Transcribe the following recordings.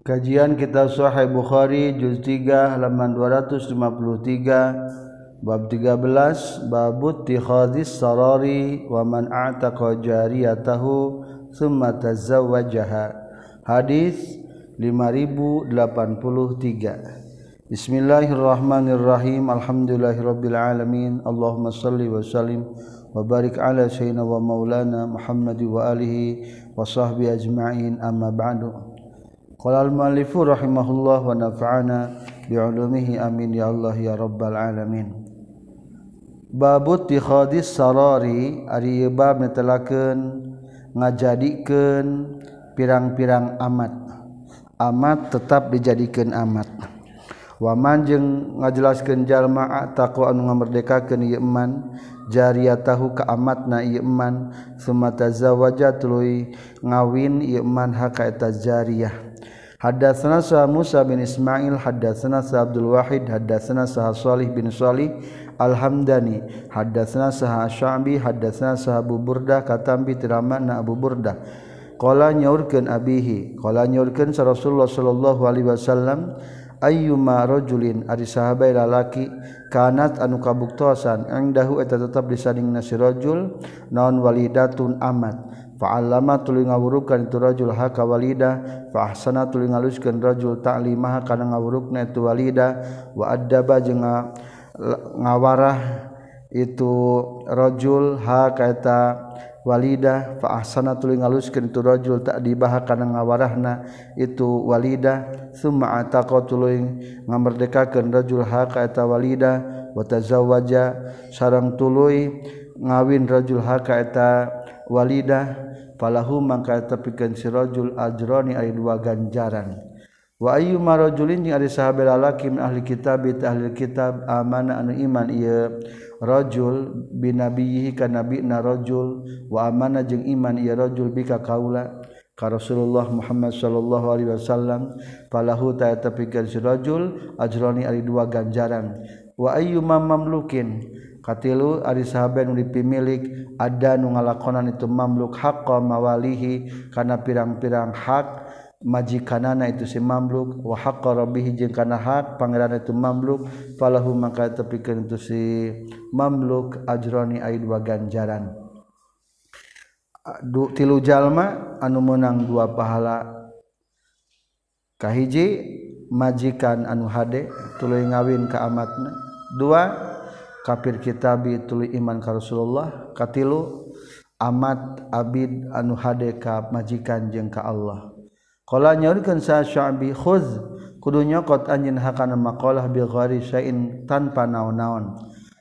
Kajian kita Sahih Bukhari juz 3 halaman 253 bab 13 babut tikhadis sarari wa man a'taqa jariyatahu thumma tazawwajaha. Hadis 5083. Bismillahirrahmanirrahim. Alhamdulillahirabbil alamin. Allahumma shalli wa sallim wa barik ala sayyidina wa maulana Muhammad wa alihi wa sahbihi ajma'in amma ba'du. Qala al-mu'allifu rahimahullah wa nafa'ana bi'ulumihi amin ya Allah ya rabbal alamin. Babut tikhadis sarari ari bab netelakeun ngajadikeun pirang-pirang amat. Amat tetap dijadikan amat. Waman jeung ngajelaskeun jalma taqwa anu ngamerdekakeun ieu iman jariyatahu ka amatna ieu iman summa tazawaja tuluy ngawin ieu iman haka eta jariyah. Hadatsana sa Musa bin Ismail hadatsana sa Abdul Wahid hadatsana sa Shalih bin Shalih Al-Hamdani hadatsana sa Sya'bi hadatsana sa Abu Burda katambi tiramana Abu Burda qala nyaurkeun abihi qala nyaurkeun sa Rasulullah sallallahu alaihi wasallam ayyuma rajulin ari sahabat lalaki kanat anu kabuktosan engdahu eta tetep disandingna si rajul naon walidatun amat. Fa'allama tuluy ngawurukan itu rajul haka walida. Fa ahsana tuluy ngaluskeun rajul ta'limaha kana ngawurukna itu walida. Wa addaba jeung ngawarah itu rajul haka eta walida. Fa ahsana tuluy ngaluskeun itu rajul ta'dibaha kana ngawarahna itu walida. Summa ataqa tuluy ngamerdekakeun rajul haka eta walida. Wa tazawwaja sareng tuluy ngawin rajul haka eta walidah falahu mangka tepikeun si rajul ajrani ari dua ganjaran. Wa ayyu marajulin jeung ari sahabat lalaki min ahli kitab bi ahli kitab amana anu iman ieu rajul binabiyhi ka nabina rajul wa amana jeung iman ieu rajul bika kaula ka Rasulullah Muhammad sallallahu alaihi wasallam. Falahu ta tepikeun si rajul ajrani ari dua ganjaran. Wa ayyuma mamlukin katilu ari sahabat nu dipimilik ada nu ngalakonan itu mamluk haqqa mawalihi kana pirang-pirang hak majikanana itu si mamluk wa haqqa rabbih jeung kana hak pangeran itu mamluk falahu maka tepikeun itu si mamluk ajroni aid dua ganjaran. Du, tilu jalma anu menang dua pahala. Kahiji majikan anu hade tuluy ngawin ka amatna. Dua kafir kitabi tuli iman ka Rasulullah. Katilu amat abid anu hade ka majikan jeung ka Allah. Qala nyaurkeun sa sya'bi khuz kudu nyokot anjeun hakana maqalah bi ghairi syai'in tanpa naon-naon.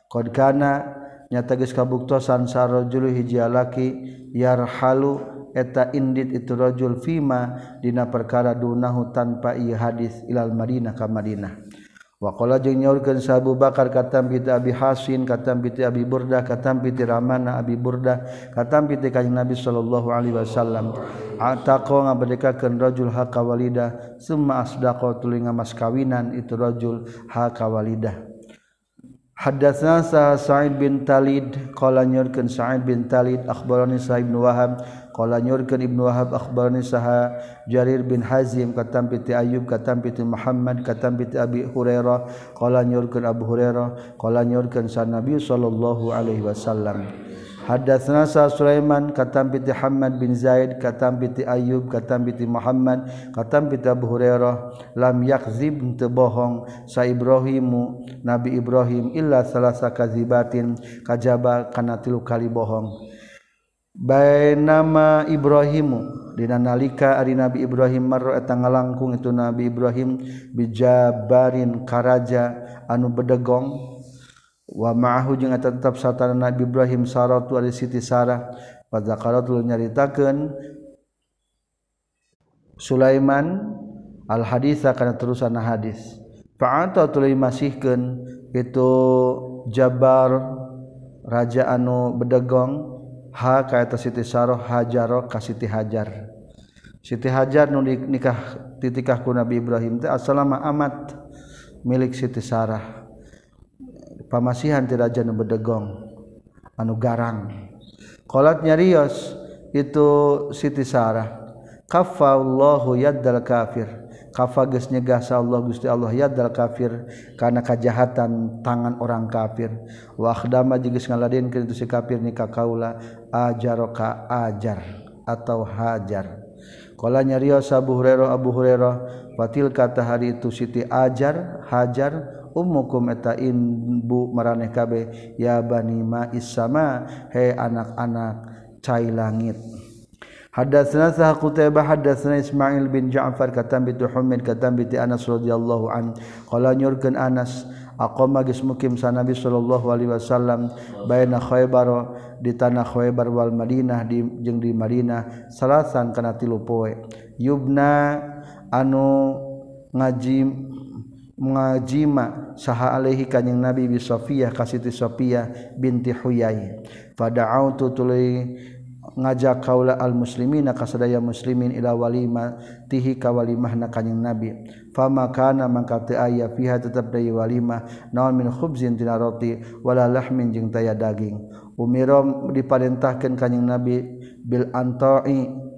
Qad kana nyata geus kabuktosan sarajul hiji laki yarhalu eta indit itu rajul fima dina perkara dunahu tanpa ieu hadis ilal madinah ka madinah. Wakola jeung nyaurkeun Sabu Bakar katam piti Abi Hasin, katam piti Abi Burdah, katam piti Ramana Abi Burdah, katam piti Kanjeng Nabi sallallahu alaihi wasallam. Ataqo ngabedekakeun rajul haqa walidah, summa asdaqo tuluy ngamas kawinan itu rajul haqa walidah. Hadatsna Sa'id bin Talid qala nyaurkeun Sa'id bin Talid akhbarani Sa'id bin Wahab Qala nyurkeun Ibnu Wahab akhbarani saha Jarir bin Hazim katam piti Ayyub katam piti Muhammad katam piti Abi Hurairah. Qala nyurkeun Abu Hurairah qala nyurkeun sa Nabi sallallahu alaihi wasallam. Hadatsna sa Sulaiman katam piti Hamad bin Zaid katam piti Ayyub katam piti Muhammad katam piti Abu Hurairah. Lam yakzib teu bohong sa Ibrahimu Nabi Ibrahim illa salasa kazibatin kajaba kana tilu kali bohong. Baik nama Ibrahimu. Dina nalika ari Nabi Ibrahim marro eta ngalangkung itu Nabi Ibrahim bijabarin karaja anu bedegong. Wa ma'ahu jeung eta tetep satana Nabi Ibrahim saratu ari Siti Sarah. Pada karatul nyaritakeun Sulaiman al haditsa kana terusan hadis. Fa'ata tuluy masihkeun itu Jabar raja anu bedegong. ha kaeta Siti Saroh Hajaro ka Siti Hajar. Siti Hajar nu nikah titikahku Nabi Ibrahim teh asalama amat milik Siti Sarah. Pamasihan tidak jana bedegong anu garang. Kolat nyarios itu Siti Sarah. Kafa Allahu yaddal kafir. kafagus nyegah sa Allah Gusti Allah. Yadal kafir karena kajahatan tangan orang kafir. Wa akhdama jeung ngaladen kitu si kafir ni kaula ajaroka ajar atau hajar. Kala nyarios Abu Hurairah Abu Hurairah fatil kata hari itu siti ajar hajar ummukum eta bu maraneh kabeh ya bani ma isama he anak-anak cai langit. Hadatsana sah Qutaibah hadatsana Ismail bin Ja'far katam bi Humaid katam bi Anas radhiyallahu an. Qala nyurkeun Anas aqama geus mukim sa Nabi sallallahu alaihi wasallam baina Khaybar di tanah Khaybar wal Madinah di jeung di Madinah salasan kana tilu poe. Yubna anu ngaji ngajima saha alaihi kanjing Nabi bi Safiyah kasiti Safiyah binti Huyai. Fada'autu tuluy ngajak kaula al muslimin kasadaya muslimin ila walima tihi kawalimah na kanyang nabi. Fama kana mangka teu aya fiha tetep deui walimah naon min khubzin tina roti wala lahmin jeung taya daging. Umirom diparentahkeun kanyang nabi bil antai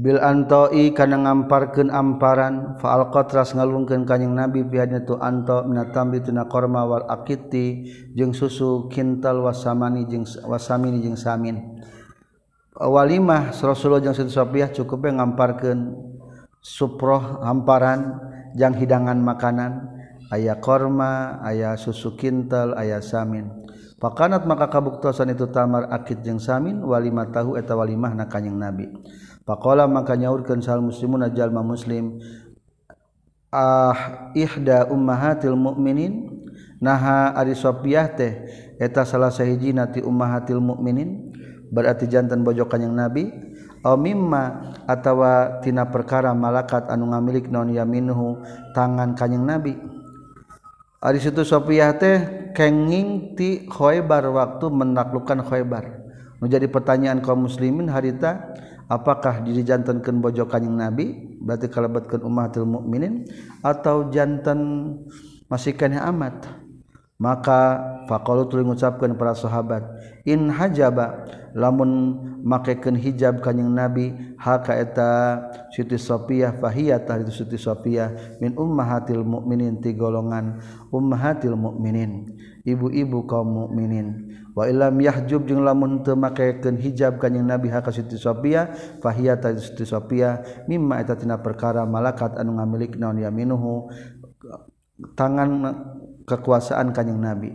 Bil antoi kana ngamparkeun amparan faal qatras ngalungkeun kanjing Nabi piadnya tu anto minatambi tina korma wal akiti jeung susu kintal wasamani jeung wasamini jeung samin. Walimah Rasulullah jeung Siti Sofiah cukup ngamparkeun suproh hamparan jang hidangan makanan aya korma aya susu kintal aya samin. Pakanat maka kabuktosan itu tamar akid jeung samin walimah tahu eta walimah na kanjing Nabi. Pakola maka nyaurkeun sal muslimun jalma muslim ah ihda ummahatil mukminin naha ari Sofiyah teh eta salah sahijina ti ummahatil mukminin berarti jantan bojo kanjing Nabi aw mimma atawa tina perkara malakat anu ngamilik naon yaminhu tangan kanjing Nabi? Ari situ Sofiyah teh kenging ti Khaybar waktu menaklukkan Khaybar. Menjadi pertanyaan kaum muslimin harita Apakah diri jantankan bojo kanyang Nabi? Berarti kalabatkan ummatul mukminin? Atau jantan masihkannya amat? Maka faqalu tuluy ngucapkeun para sahabat in hajaba lamun makekeun hijab kanjing Nabi haka eta Siti Sofia fahiya itu Siti Sofia min ummahatil mukminin ti golongan ummahatil mukminin. ibu-ibu kaum mukminin. Wa ilam yahjub jeung lamun teu makekeun hijab kanjing Nabi ha ka Siti Sofia fahiya ta Siti Sofia mimma eta tina perkara malakat anu ngamilik naon yaminuhu tangan kekuasaan kanjing Nabi.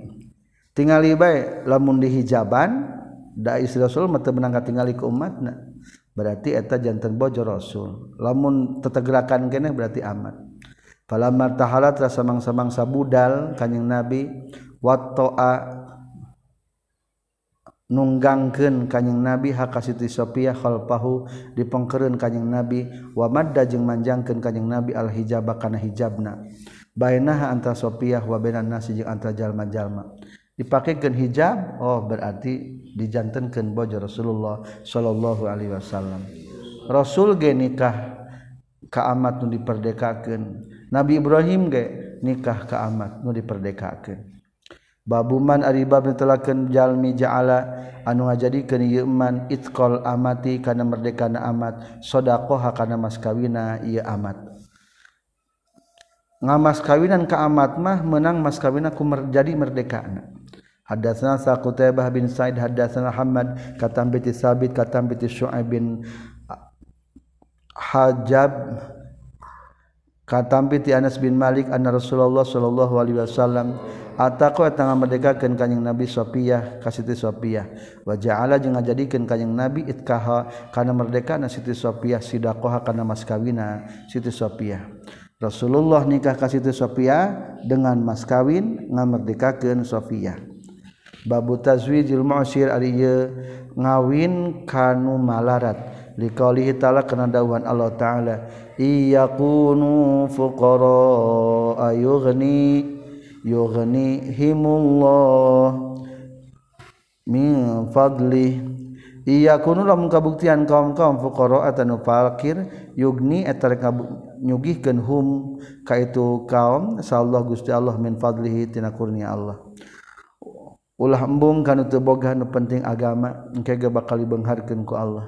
Tingali bae lamun dihijaban da Rasul mah teu menang tingali ke umatna berarti eta jantan bojo Rasul. Lamun tetegerakan keneh berarti amat Palamar tahalat rasa mangsa-mangsa budal kanjing Nabi wattoa nunggangkeun kanyeng Nabi hak Siti Sophia Khalpahu dipengkereun kanjing Nabi wamadda jeung manjangkeun kanyeng Nabi al hijaba kana hijabna. Bainaha antara Sophia wa bainan nasi jeung antara jalma-jalma. Dipakekeun hijab oh berarti dijantenkeun bojo Rasulullah sallallahu alaihi wasallam. Rasul ge nikah ka amat nu diperdekakeun. Nabi Ibrahim ge nikah ka amat nu diperdekakeun. Babuman aribab telaken jalmi ja'ala anu ngajadikeun ieu man itqal amati kana merdekana amat sadaqah kana mas kawina ieu amat. Ngamas kawinan ka amat mah menang mas kawina ku jadi merdekana. Hadatsana Saqutaybah bin Sa'id hadatsana Hamad katam bi Sabit katam bi Syu'aib bin Hajab katampi ti Anas bin Malik anna Rasulullah sallallahu alaihi wasallam ataqo tangga merdekakeun kanjing Nabi Sofiyah ka Siti Sofiyah wa ja'ala jeung ngajadikeun kanjing Nabi itkaha kana merdekana Siti Sofiyah sidaqaha kana mas kawina Siti Sofiyah Rasulullah nikah ka Siti Sofiyah dengan mas kawin ngamerdekakeun Sofiyah babu tazwijil mu'sir ari ngawin kanu malarat. Liqaulihi ta'ala kana dawuhan Allah ta'ala. Iyakunu fuqara ayughni yughnihimullah min fadli. Iya kunulah kabuktian kaum-kaum fuqara atau fakir yugni eta nyugihkeun hum ka itu kaum sallallahu Gusti Allah min fadlihi tina kurnia Allah. Ulah embung kana teu boga nu penting agama engke bakal dibeungharkeun ku Allah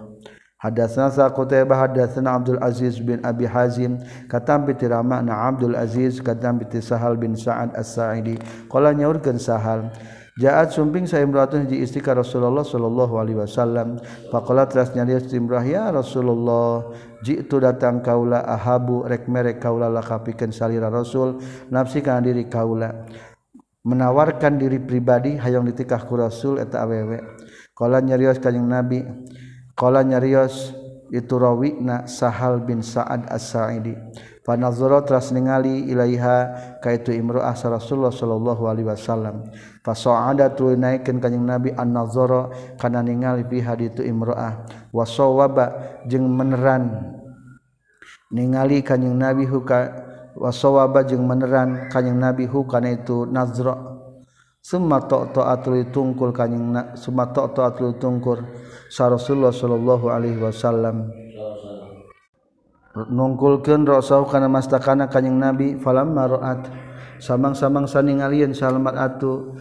Hadatsana Qutaibah hadatsana Abdul Aziz bin Abi Hazim katam bi tiramana Abdul Aziz katam bi Sahal bin Sa'ad As-Sa'idi. Qala nyaurkeun Sahal Jaat sumping saya imratun hiji istri Rasulullah sallallahu alaihi wasallam. Faqala teras nyari imrah ya Rasulullah jitu datang kaula ahabu rek merek kaula lakapikeun salira Rasul nafsi kana diri kaula. Menawarkan diri pribadi hayang ditikah ku Rasul eta awewe. Qala nyarios kanjing Nabi Kala nyarios itu rawina Sahal bin Sa'ad As-Sa'idi. panazara teras ningali ilaiha kaitu imro'ah Rasulullah sallallahu alaihi wasallam. Fasa'ada tu naikkeun kanjing Nabi an-nazara kana ningali piha itu imro'ah wa sawaba jeung meneran ningali kanjing Nabi huka wa sawaba jeung meneran kanjing Nabi hukana itu nazra summa ta'atul tungkul kanjing summa ta'atul tungkur sa Rasulullah sallallahu alaihi wasallam. Nungkulkeun rasau kana mastakana kanjing Nabi falamma ra'at. Samang-samang saningalieun salamat atu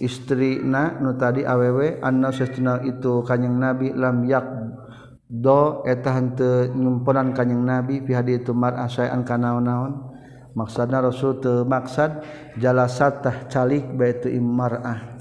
istri na nu tadi awewe anna sesuna itu kanjing Nabi lam yak do eta henteu nyumponan kanjing Nabi fi hadi itu mar asayan kanaon-naon maksudna Rasul teu maksad jalasatah calik baitu immarah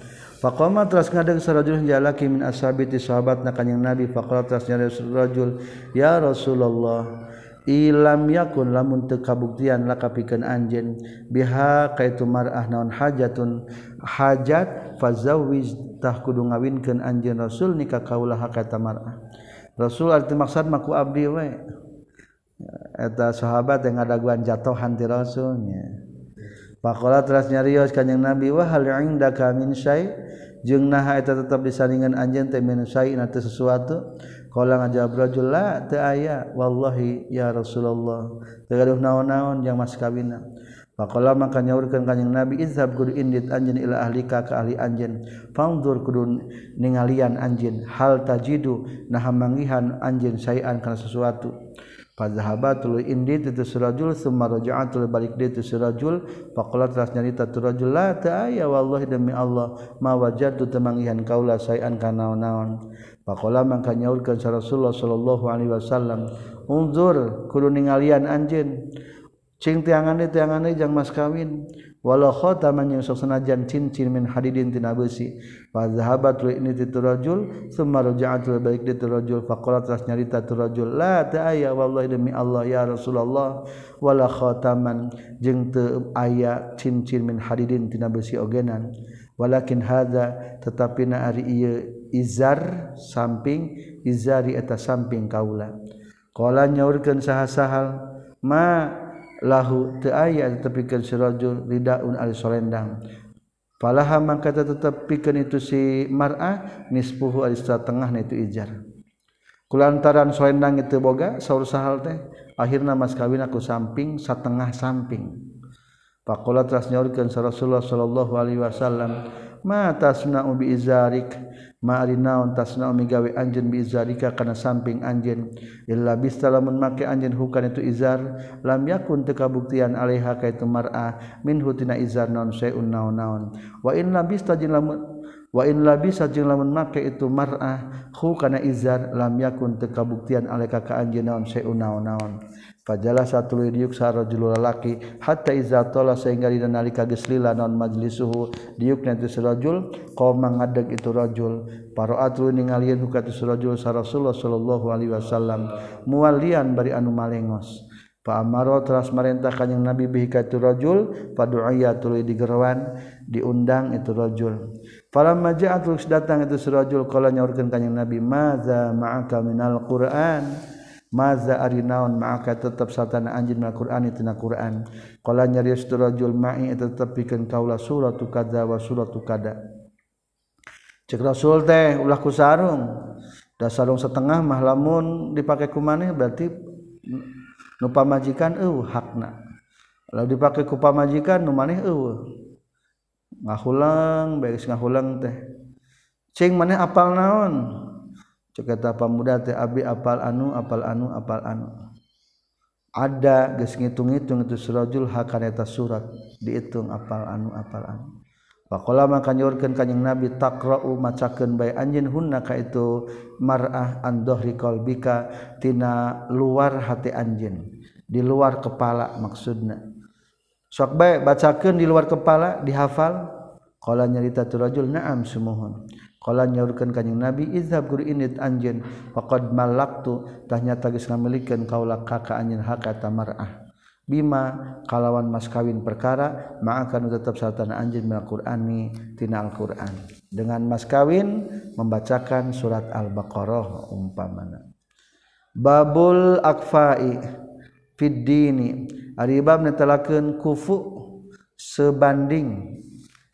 Faqama teras ngadeg sarajul jalaki min ashabi ti sahabatna kanjing Nabi. Faqala teras rajul ya Rasulullah ilam yakun lamun teu kabuktian laka pikeun anjeun? Biha kaitu mar'ah naon hajatun? Hajat fazawwiz tah kudu ngawinkeun anjeun Rasul nikah kaulah ka mar'ah. Rasul arti maksud maku abdi we. eta sahabat yang ngadaguan jatohan ti rasulnya. Pakola teras nyarios kanjeng Nabi wa hal inda kamin syai? Jeung naha eta tetep disandingan anjeun teh min syai na teh sesuatu. Qala ngajawab rajul la teu aya. Wallahi ya Rasulullah. Teu gaduh naon-naon jeung mas kawina Pakola maka nyaurkeun kanjeng Nabi izhab kudu indit anjeun ila ahlika ka ahli anjeun. Fangdur kudu ningalian anjeun. Hal tajidu naha mangihan anjeun syai'an kana sesuatu. Fazahabatul indi itu surajul summa raja'atul balik dia itu surajul. Faqala telah nyarita tu rajul la ta'aya wallahi demi Allah ma wajadtu temangihan kaula sayan kanaon-naon faqala mangka nyaurkeun Rasulullah sallallahu alaihi wasallam unzur kudu ningalian anjeun. Cing tiangane tiangane jang mas kawin. walaukhotanyang sanajan cincin min hadidin tina besi zahabat ini titurajul summa rujaantul baik diturajul fakolat ras nyarita turajul la ta'aya wallahi demi Allah ya Rasulullah. Wala khotaman jeung teu aya cincin min hadidin tina besi ogenan. Walakin hadza tetapi na ari ieu izar samping izari eta samping kaula. Qala nyaurkeun saha-sahal ma lahu teu aya tetepikeun si rajul ridaun ari solendang falaha mangka tetepikeun itu si mar'ah nispuhu ari satengah itu ijar. Kulantaran solendang itu boga saur sahal teh akhirna mas kawin aku samping satengah samping. Pakola teras nyaurkeun Rasulullah sallallahu alaihi wasallam ma tasna'u bi izarik? Ma'ari naon tasna migawe anjen bi izarika kana samping anjen illa bista lamun make anjen hukan itu izar lam yakun teu kabuktian alaiha ka itu mar'ah min hutina izar naon sayun naon-naon. Wa in labista jeung lamun wa in labisa jeung lamun make itu mar'ah hu kana izar lam yakun teu kabuktian alaiha ka anjeun naon sayun naon-naon. Fajalah satu diuk sarajul lalaki hatta iza tola sehingga dina nalika geus lila non majlisuhu diuk nanti surajul qoma ngadeg itu rajul. Paroatu ningalieun hukat surajul sa Rasulullah sallallahu alaihi wasallam. Muwalian bari anu malengos. Pak Amaro teras merintah kanjeng Nabi bihi ka itu rajul padu'aya tuluy digerwan diundang itu rajul. Falamma ja'at datang itu surajul qala nyaurkeun kanjeng Nabi maza ma'aka minal Qur'an? Maza ari naon maka tetap satana anjin ma Quran tina Quran. Kalau nyarius tu rajul ma'i tetap pikeun kaula surat tu kada wa surat tu kada. Cek Rasul teh ulah ku sarung. Da sarung setengah mah lamun dipake ku maneh berarti nu pamajikan eueuh hakna. Lalu dipake ku pamajikan nu maneh eueuh. Ngahulang beres ngahulang teh. Cing maneh apal naon? ceketa pamuda teh abi apal anu apal anu apal anu. Ada geus ngitung-ngitung itu surajul hakaneta surat diitung apal anu apal anu. Pakola maka nyurkan kanjing Nabi takra'u macakeun bae anjeun hunna ka itu mar'ah an dhahri tina luar hati anjeun di luar kepala maksudna. Sok bae bacakeun di luar kepala dihafal. Qala nyarita tu rajul na'am sumuhun. Kala nyaurkeun kanjing Nabi izhab guru init anjeun faqad malaktu. Tahnya tagis ngamilikeun kaula kaka anjeun haka tamarah bima kalawan mas kawin perkara maka tetap sartana anjeun min Al-Qur'ani tina Al-Qur'an. Dengan mas kawin membacakan surat Al-Baqarah umpamana. Babul akfai fid dini ari bab netelakeun kufu sebanding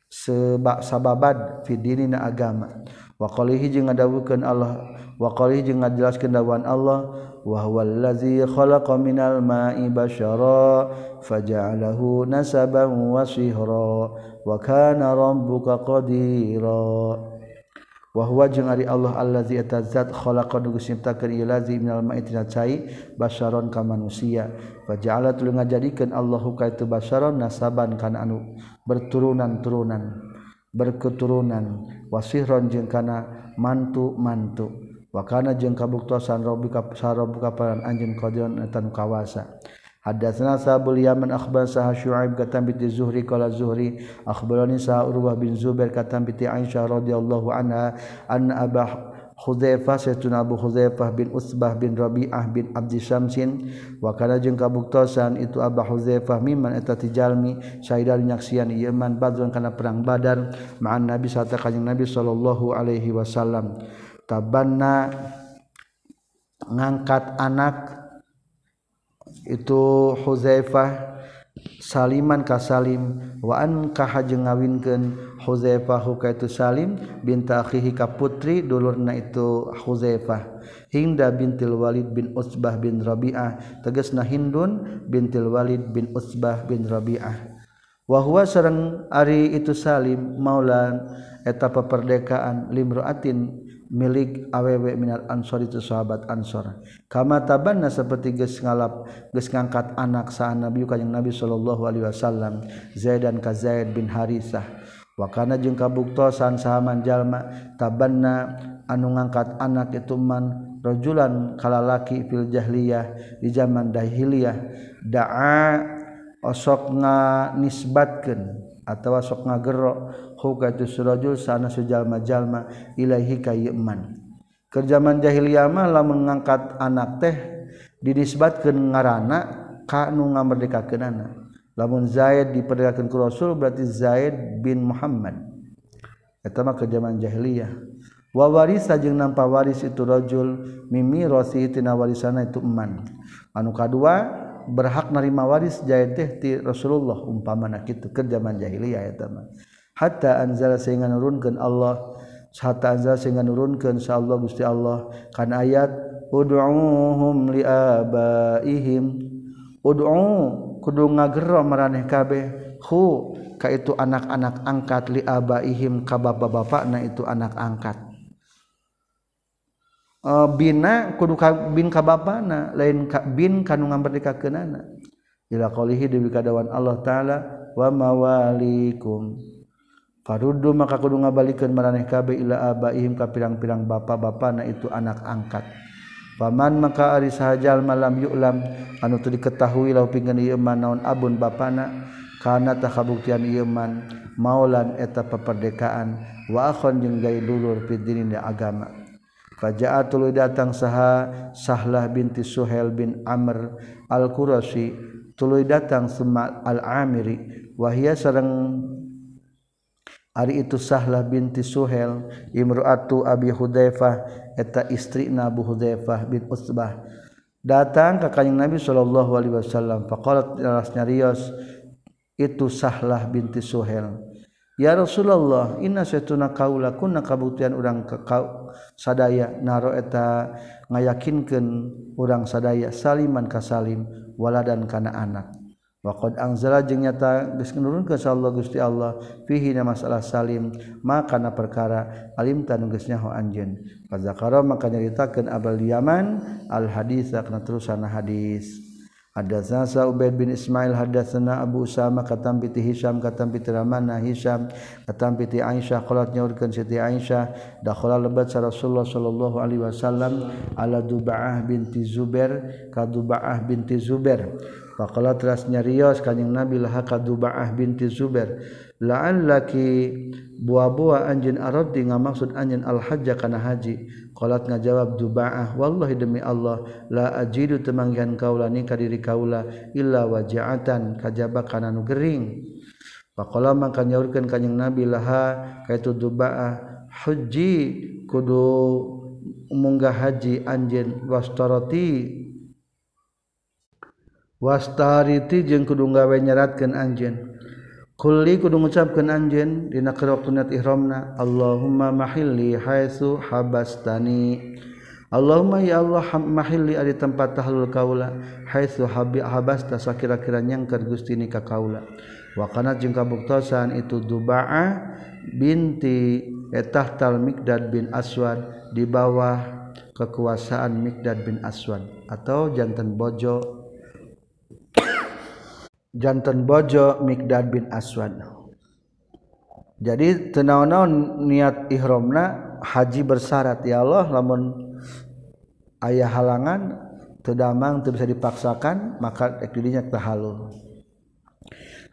sebab sababad fi dinina agama. Wa qalihi jeung ngadawukeun Allah wa qalihi jeung ngajelaskeun dawuhan Allah wa huwal ladzi khalaqa minal ma'i basyara faja'alahu nasaban wa sihra wa kana rabbuka qadira. wahwa jeung ari Allah allazi eta zat khalaqa nu nyiptakeun ieu lazi minal ma'i tina cai basyaron ka manusia. Wa ja'ala tuluy ngajadikeun Allahu ka itu basyaron nasaban kana anu berturunan-turunan berketurunan. Wasihron jeung kana mantu-mantu. Wa kana jeung kabuktosan rabbika sarabbuka paran anjeun qadiran eta nu kawasa. Hadatsana Sabul Yaman akhbar sah Syuaib katam bi Zuhri qala Zuhri akhbarani sah Urwah bin Zubair katam bi Aisyah radhiyallahu anha anna Abah Hudzaifah sayyiduna Abu Hudzaifah bin Utsbah bin Rabi'ah bin Abdi Syamsin wa kana jeung kabuktosan itu Abah Hudzaifah mimman eta tijalmi syahidal nyaksian ieu man badrun kana perang Badar ma'an Nabi sarta kanjing Nabi sallallahu alaihi wasallam. Tabanna ngangkat anak itu Huzaifah Saliman ka Salim. Wa an kahajeng ngawinkeun Huzaifah ka itu Salim binta akhihi ka putri dulurna itu Huzaifah. Hinda bintil Walid bin Utsbah bin Rabi'ah. Tegasna Hindun bintil Walid bin Utsbah bin Rabi'ah. Wa huwa sareng ari itu Salim maulan eta peperdekaan limraatin. milik awewe minal ansor itu sahabat ansor. Kama tabanna seperti geus ngalap geus ngangkat anak sa nabi kanjing nabi sallallahu alaihi wasallam zaid dan ka zaid bin harisah. Wa kana jeung kabuktosan sahaman jalma tabanna anu ngangkat anak itu man rajulan kalalaki fil jahiliyah di zaman dahiliyah da'a osok nga nisbatkeun. atawa sok ngagerok huka tu surajul sana sujalma jalma ilaihi kayeman kerjaman jahiliyah mah lamun ngangkat anak teh dinisbatkeun ngarana ka nu ngamerdekakeunana lamun Zaid diperdekakeun ku Rasul berarti Zaid bin Muhammad. Eta mah kerjaman jahiliyah. Wa warisa jeung nampa waris itu rajul mimi rasihi tina warisana itu eman. Anu kadua berhak narima waris jahit teh ti Rasulullah umpamana kitu keur zaman jahiliyah eta teman hatta anzala sehingga nurunkeun Allah hatta anzala sehingga nurunkeun insyaAllah Allah Gusti Allah kan ayat ud'uuhum liabaihim ud'u kudu ngagero maraneh kabeh. Hu ka itu anak-anak angkat liabaihim ka bapak-bapakna itu anak angkat. uh, bina kudu ka, bin ka bapana lain ka, bin kanu ngamberdikakeunana ila qaulihi deui kadawan Allah taala wa mawalikum. Faruddu maka kudu ngabalikeun maraneh kabe ila abaihim ka pirang-pirang bapa-bapana itu anak angkat. Paman maka ari sahajal malam yu'lam anu teu diketahui lau pinggeun ieu naon abun bapana kana takabuktian ieu man maulan eta peperdekaan wa akhon jeung gailulur fid agama. Faja'a tuluy datang saha Sahlah binti Suhail bin Amr al-Qurashi. Tuluy datang sema al-Amiri. Wahia sareng itu sahlah binti Suhel Imruatu Abi Hudefah eta istri Nabu Hudefah bin Utbah datang ke kanyang Nabi Shallallahu Alaihi Wasallam. Faqalatnya Rios itu sahlah binti Suhel Ya Rasulullah inna setuna kaula kunna kabuktian urang ka sadaya. Naro eta ngayakinkeun urang sadaya saliman ka salim waladan kana anak. Waqad anzala jeung nyata geus nurunkeun Allah Gusti Allah fihi na masalah salim maka na perkara alim tanu geus nyaho anjeun. Fazakara maka nyaritakeun abal yaman al hadis kana terusan hadis. Hadatsana Sa'ubaid bin Ismail hadatsana Abu Usama katam piti Hisam katam piti Ramana Hisam katam piti Aisyah qalat nyaurkeun Siti Aisyah dakhala lebat sa Rasulullah sallallahu alaihi wasallam ala Dubaah binti Zubair ka Dubaah binti Zubair. Faqala teras nyarios kanjing Nabi lah ka Dubaah binti Zubair la'allaki buah-buah anjin arad di ngamaksud anjin al-hajja kana haji. Qalat ngajawab dubaah wallahi demi Allah la ajidu temanggihan kaula ni kadiri kaula illa waja'atan kajaba kana nu gering. Faqala maka nyaurkeun kanjing nabi laha kaitu dubaah haji kudu munggah haji anjin wastarati. Wastariti jeung kudu gawe nyeratkeun anjeun Kulli kudu ngucapkeun anjeun dina waktu ihramna Allahumma mahilli haitsu habastani. Allahumma ya Allah mahilli ari tempat tahlul kaula haitsu habi habasta sakira-kira nyangker Gusti ni ka kaula. Wa kana jeung kabuktosan itu Duba'a binti etahtal Mikdad bin Aswad di bawah kekuasaan Mikdad bin Aswad atau jantan bojo jantan bojo Mikdad bin Aswad. Jadi tenaon-naon niat ihramna haji bersyarat ya Allah lamun ayah halangan tedamang tidak bisa dipaksakan maka dirinya tahalul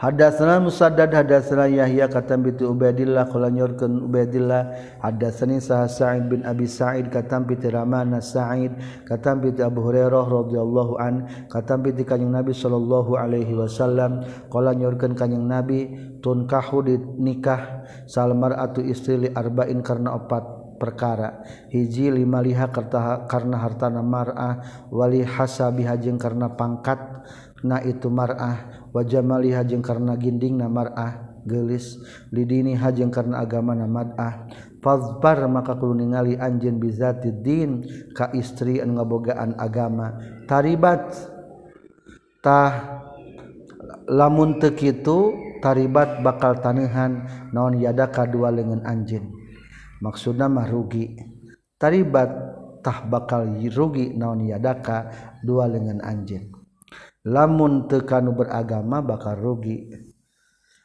Hadatsana Musaddad hadatsana Yahya katam bi Ubaidillah qala nyorkeun Ubaidillah. Hadatsani Sa'id bin Abi Sa'id katam bi Ramana Sa'id katam bi Abu Hurairah radhiyallahu an katam bi kanjing Nabi sallallahu alaihi wasallam. Qala nyorkeun kanjing Nabi tunkahu nikah salmar atu istri li arba'in karena opat perkara. Hiji lima liha karena hartana mar'ah wali hasabiha jeung karena pangkat na itu mar'ah. wajamaliha jeung karena ginding namarah gelis lidini hajeng karena agama namad'ah fazbar maka kudu ningali anjeun bizati din ka istri anu ngabogaan agama. Taribat. Tah lamun teu kitu taribat bakal tanehan naon yada kadua lengan anjeun. Maksudna mah rugi. Taribat tah bakal rugi naon yadaka dua lengan anjeun. lamun tekanu beragama bakal rugi.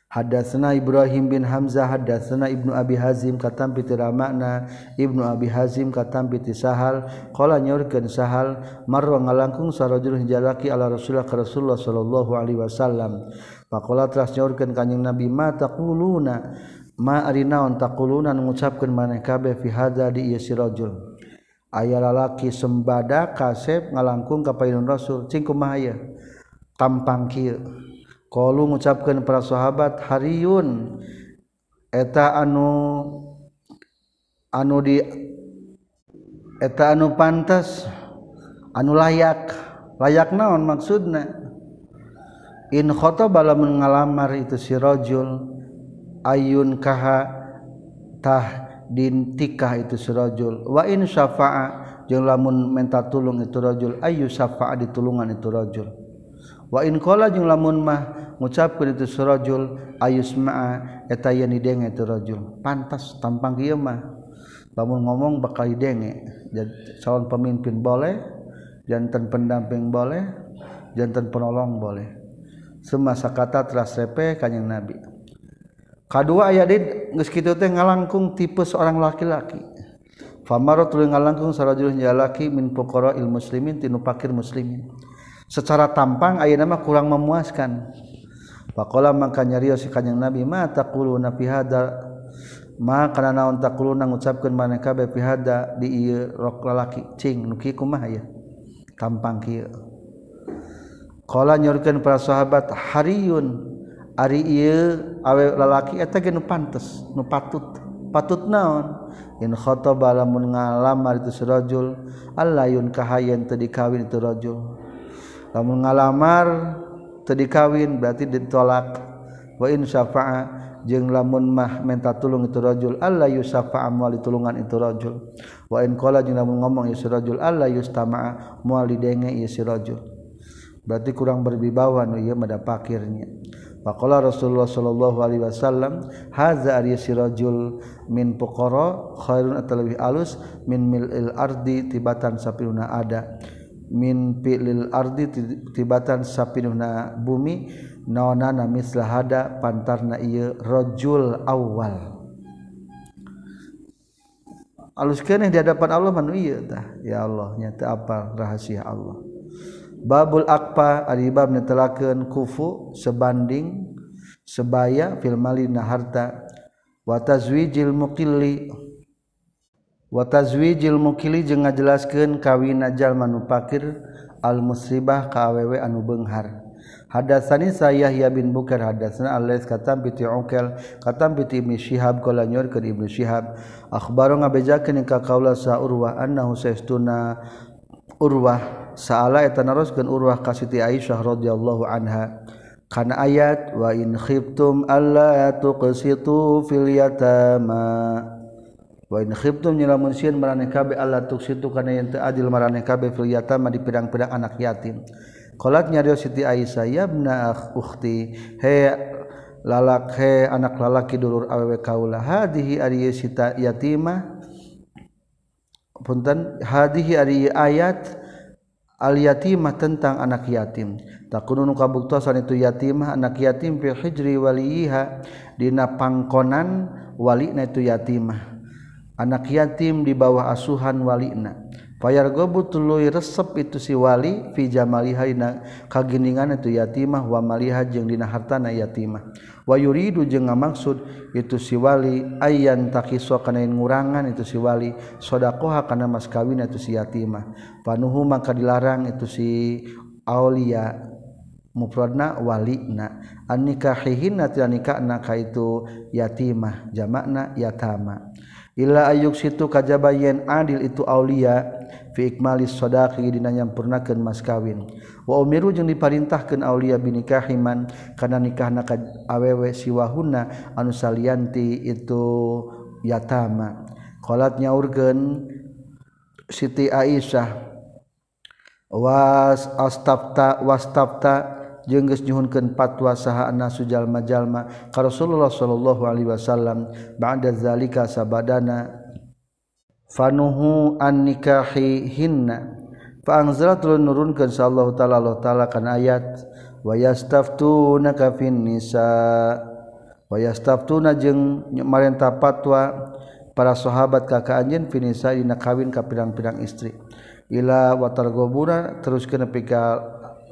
Hadatsna Ibrahim bin Hamzah hadatsna Ibnu Abi Hazim katam piti makna Ibnu Abi Hazim katam piti Sahal qala nyaurkeun Sahal marra ngalangkung sarajul jalaki ala Rasulullah ka Rasulullah sallallahu alaihi wasallam. Faqala telah nyaurkeun kanjing Nabi ma taquluna? Ma ari naon taquluna? Ngucapkeun maneh kabeh fi hadza di ieu sirajul aya lalaki sembada kasep ngalangkung ka Rasul. Cing kumaha tampang kieu qalu mengucapkan para sahabat hariyun eta anu anu di eta anu pantas anu layak layak naon maksudna? In khoto bala mengalamar itu si rojul ayun kaha tah dintikah itu si rojul wa in syafa'a jeung lamun minta tulung itu rojul ayu syafa'a ditulungan itu rojul wa in qala jeung lamun mah ngucapkeun itu surajul ayusma'a eta yen didenge itu rajul. Pantas tampang kieu mah. Lamun ngomong bakal didenge jadi calon pemimpin boleh jantan pendamping boleh jantan penolong boleh. Semasa kata teras repe kanjing nabi. Kadua aya deui geus kitu teh ngalangkung tipe seorang laki-laki. Famaratu ngalangkung sarajul jalaki min fuqara il muslimin tinu pakir muslimin. secara tampang aya nama kurang memuaskan. Pakola maka nyario si kanyang Nabi mata kulu fi hada ma karena naon tak na nang ucapkan mana di ieu rok lalaki cing nuki kumah ya tampang kieu. Qala nyorkan para sahabat hariun ari iya awe lalaki eta genu pantes nu patut patut naon? In khotoba lamun ngalamar itu serajul allayun kahayen kahayan tadi kawin itu rajul? lamun ngalamar teu dikawin berarti ditolak. Wa in syafa'a jeung lamun mah menta tulung itu rajul alla yusafa'a moal ditulungan itu rajul. Wa in qala jeung lamun ngomong ieu si rajul alla yustama'a moal didenge ieu si rajul. Berarti kurang berwibawa nu ieu mada pakirnya Faqala Rasulullah sallallahu alaihi wasallam hadza ari si rajul min fuqara khairun atalabi alus min mil'il ardi tibatan sapiruna ada. min fi'lil ardi tibatan sapinuhna bumi naonana mislah hada pantarna ieu rajul awal. Alus keneh di hadapan Allah manu ieu tah. Ya Allah nya teu rahasia Allah. Babul akpa ari bab netelakeun kufu sebanding sebaya fil malina harta wa tazwijil muqilli. watazwijil mukili jeung ngajelaskeun kawina ajal nu al musribah ka awewe anu beunghar hadatsani saya Yahya bin Bukair hadatsana Al-Lais katam bi Uqal katam bi Ibnu Syihab qala nyorkeun Ibnu Syihab akhbaru ngabejakeun ka kaula sa Urwah annahu saestuna Urwah saala eta naroskeun Urwah ka Siti Aisyah radhiyallahu anha. Kana ayat wa in khiftum alla tuqsitu fil yatama. khitum nyilamun siin marane kabe Allah tuk situ kana yang adil marane kabe fil yatama di pirang-pirang anak yatim. Kolat nyario Siti Aisyah yabna ukhti he lalak he anak lalaki dulur awewe kaula hadihi ari sita yatima punten hadihi ari ayat al yatimah tentang anak yatim takununu kabuktosan itu yatimah anak yatim fil hijri waliha dina pangkonan walina itu yatimah anak yatim di bawah asuhan walina. Payar gobu tuluy resep itu si wali fi jamaliha dina kaginingan itu yatimah wa maliha jeung dina hartana yatimah. Wa yuridu jeung ngamaksud itu si wali ayyan takiso kana ngurangan itu si wali sedekah kana mas kawin itu si yatimah. Panuhu maka dilarang itu si aulia mufradna walina. An nikahihin tina nikahna ka itu yatimah jamakna yatama. Ila ayuk situ kajaba yen adil itu aulia fi ikmalis sadaqi dina nyampurnakeun mas kawin. Wa umiru jeung diparintahkeun aulia binikahiman kana nikahna ka awewe siwahuna anu salianti itu yatama. Qalat nyaurkeun Siti Aisyah was astafta wastafta jengges nyhunkan patwa sahaana sujallma-jalma ka Rasulullah Shallallahu Alaihi Wasallam ba'da zalika sabadana fanuhu an nikahi hinna fa anzalatun nurunkeun sallallahu taala Allah taala kana ayat wa yastaftunaka fin nisa wa yastaftuna jeung marenta patwa para sahabat ka ka anjeun fin nisa dina kawin ka pirang-pirang istri. Ila watargobuna terus kana pika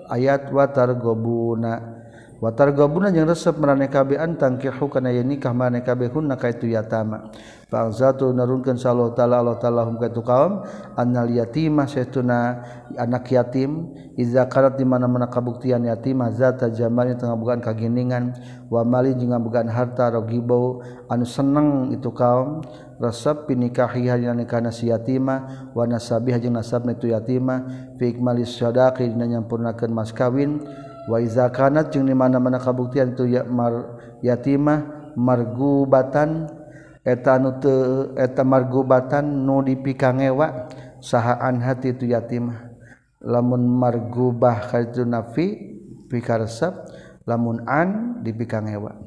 ayat watar gobuna. Watar gobuna yang resep merane kabean tangkihu kana yen nikah merane kabe hunna ka itu yatama. Fa azatu narunkeun sallallahu taala Allah taala hum ka itu kaum annal yatima saytuna anak yatim iza karat di mana-mana kabuktian yatim zata jamani tengah bukan kaginingan wa mali jeung bukan harta rogibau anu seneng itu kaum rasab pinikahi hanya nikah si yatima wa nasabih jeung nasab itu yatima fi ikmali syadaqi dina nyampurnakeun mas kawin wa iza kanat jeung di mana-mana kabuktian itu ya mar yatimah margubatan eta nu teu eta margubatan nu dipikangewa sahaan hati itu yatimah lamun margubah kaitu nafi pikaresep lamun an dipikangewa.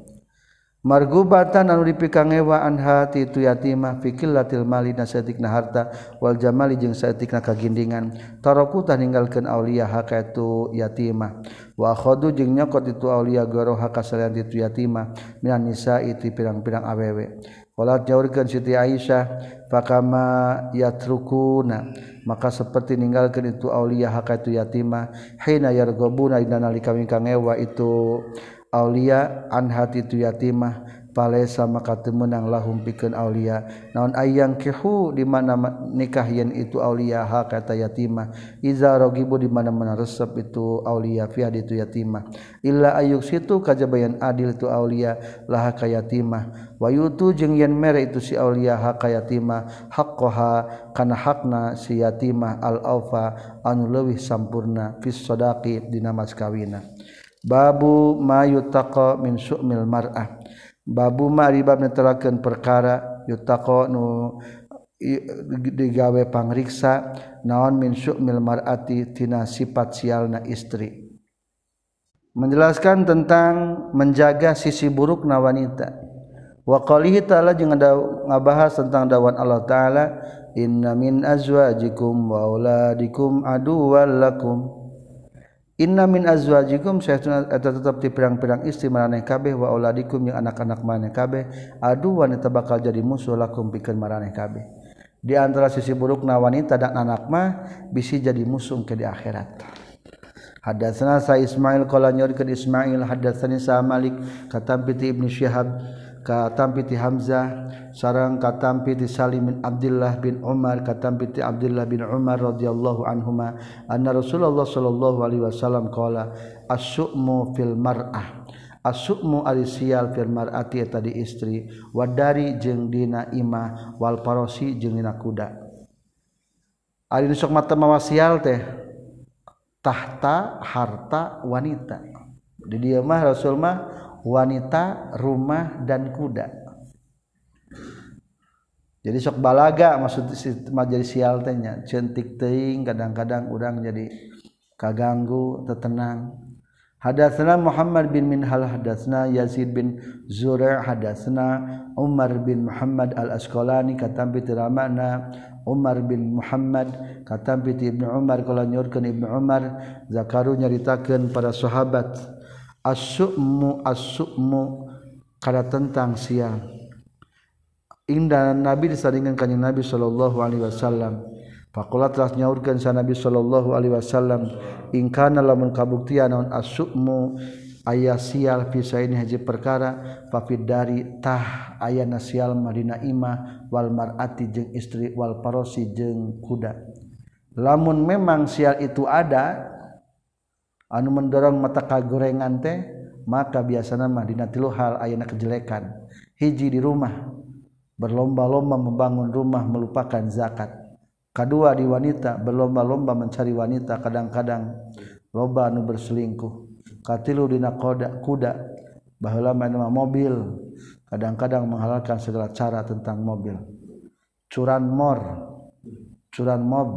margubatan anu dipikangewa anha ti itu yatimah fikil latil mali nasatikna harta wal jamali jeung saetikna kagindingan. Taroku tah ninggalkeun aulia haka itu yatimah. Wa khadu jeung nyokot itu aulia garo haka salian itu yatimah. Minan nisa itu pirang-pirang awewe. Wala jaurkeun Siti Aisyah fakama yatrukuna. Maka seperti ninggalkeun itu aulia haka itu yatimah hina yargobuna dina nalika kangewa itu Aulia anhati tu yatimah palesa maka temenang lahum pikeun aulia. Naon ayang kihu di mana nikah yen itu aulia ha kata yatimah. Iza ragibu di mana mana resep itu aulia fi itu yatimah. Illa ayuk situ kajabayan adil tu aulia laha ka yatimah. Wa yutu jeung yen mere itu si aulia ha ka yatimah. Haqqaha kana hakna si yatimah al aufa anu leuwih sampurna fis sadaqi dina mas kawina. babu mayutaqo min su'mil mar'ah. Babu ma ribab netelakeun perkara yutaqo nu digawe pangriksa naon min su'mil mar'ati tina sifat sialna istri. Menjelaskan tentang menjaga sisi buruk na wanita. Wa qalihi ta'ala jeung ngabahas tentang dawan Allah taala inna min azwajikum wa auladikum aduwwallakum Inna min azwajikum sayatuna eta eh, tetep di pirang-pirang istri maraneh kabeh wa auladikum jeung anak-anak maraneh kabeh aduan eta bakal jadi musuh lakum pikeun maraneh kabeh. Di antara sisi burukna wanita dan anak mah bisi jadi musuh ke di akhirat. Hadatsana Sa Ismail qala nyurkeun Ismail hadatsani Sa Malik katam piti Ibnu Syihab katampiti Hamzah sarang katampiti Salim bin Abdullah bin Umar katampiti Abdullah bin Umar radhiyallahu anhuma anna Rasulullah sallallahu alaihi wasallam qala as-su'mu fil mar'ah. As-su'mu alisial fil mar'ati eta di istri wadari jeung dina imah wal parosi jeung dina kuda. Ari nu sok mata mawasial teh tahta harta wanita. Di dieu mah Rasul mah wanita rumah dan kuda. Jadi sok balaga maksud jadi sial tehnya cantik teing kadang-kadang udang jadi kaganggu tetenang. Hadatsana Muhammad bin Minhal hadatsana Yazid bin Zura' hadatsana Umar bin Muhammad al-Asqalani katampi tiramana Umar bin Muhammad katampi Ibnu Umar kala nyorkeun Ibnu Umar zakaru nyaritakeun para sahabat asmu asmu kada tentang siang indah nabi disaringan kanjeng nabi sallallahu alaihi wasallam. Faqala telah nyaurkeun sa nabi sallallahu alaihi wasallam in kana lamun kabuktian naon asmu ayah sial pisain haji perkara papid dari tah ayah nasial madina imah wal mar'ati jeung istri wal parosi jeung kuda. Lamun memang sial itu ada anu mendorong mata kagorengan teh maka biasa nama dina tilu hal ayana kejelekan. Hiji di rumah berlomba-lomba membangun rumah melupakan zakat. Kedua di wanita berlomba-lomba mencari wanita kadang-kadang loba anu berselingkuh. Katilu dina koda kuda baheula main mobil. Kadang-kadang menghalalkan segala cara tentang mobil. Curan mor curan mob.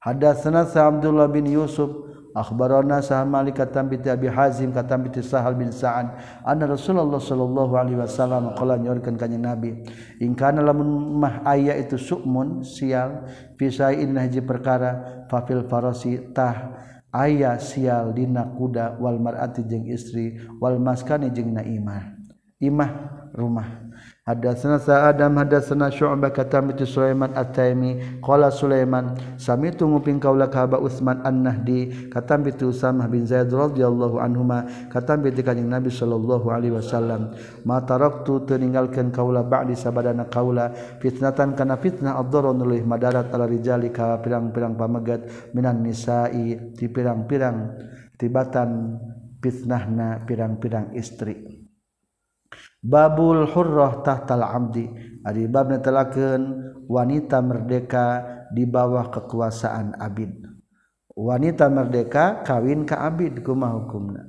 Hadatsana Abdullah bin Yusuf akhbarana Sa'ad Malik katam bi Abi Hazim katam bi Sahal bin Sa'ad anna Rasulullah sallallahu alaihi wasallam qala nyorkeun ka Nabi in kana lamun mah aya itu sukmun sial fisain hiji perkara fafil farasi tah aya sial dina kuda wal mar'ati jeung istri wal maskani jeung na imah imah rumah. Hadatsana Sa'adam hadatsana Syu'bah katam itu Sulaiman At-Taimi. Qala Sulaiman samitu nguping kaula ka Aba Utsman An-Nahdi katam itu Usamah bin Zaid radhiyallahu anhuma katam bi kanjing Nabi sallallahu alaihi wasallam ma taraktu teninggalkeun kaula ba'di sabadana kaula fitnatan kana fitnah adzaron leuwih madarat ala rijali ka pirang-pirang pamegat minan nisa'i ti pirang-pirang tibatan fitnahna pirang-pirang istri. babul hurrah tahtal abdi. Ari bab netelakeun wanita merdeka di bawah kekuasaan abid. Wanita merdeka kawin ka abid kumaha hukumna?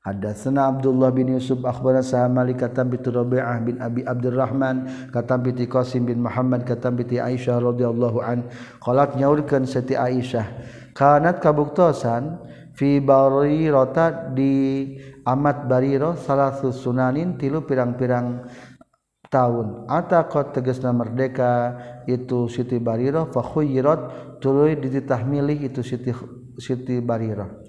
Hadatsana Abdullah bin Yusuf akhbarana sa Malik katam bi Rabi'ah bin Abi Abdurrahman katam bi Qasim bin Muhammad katam bi Aisyah radhiyallahu an. Qalat nyaurkeun Siti Aisyah kanat kabuktosan fibari rota di amat bariro salah susunanin tilu pirang-pirang tahun. Atau tegesna merdeka itu Siti Bariro fakhuyirot tuluy dititah milih itu Siti Siti Bariro.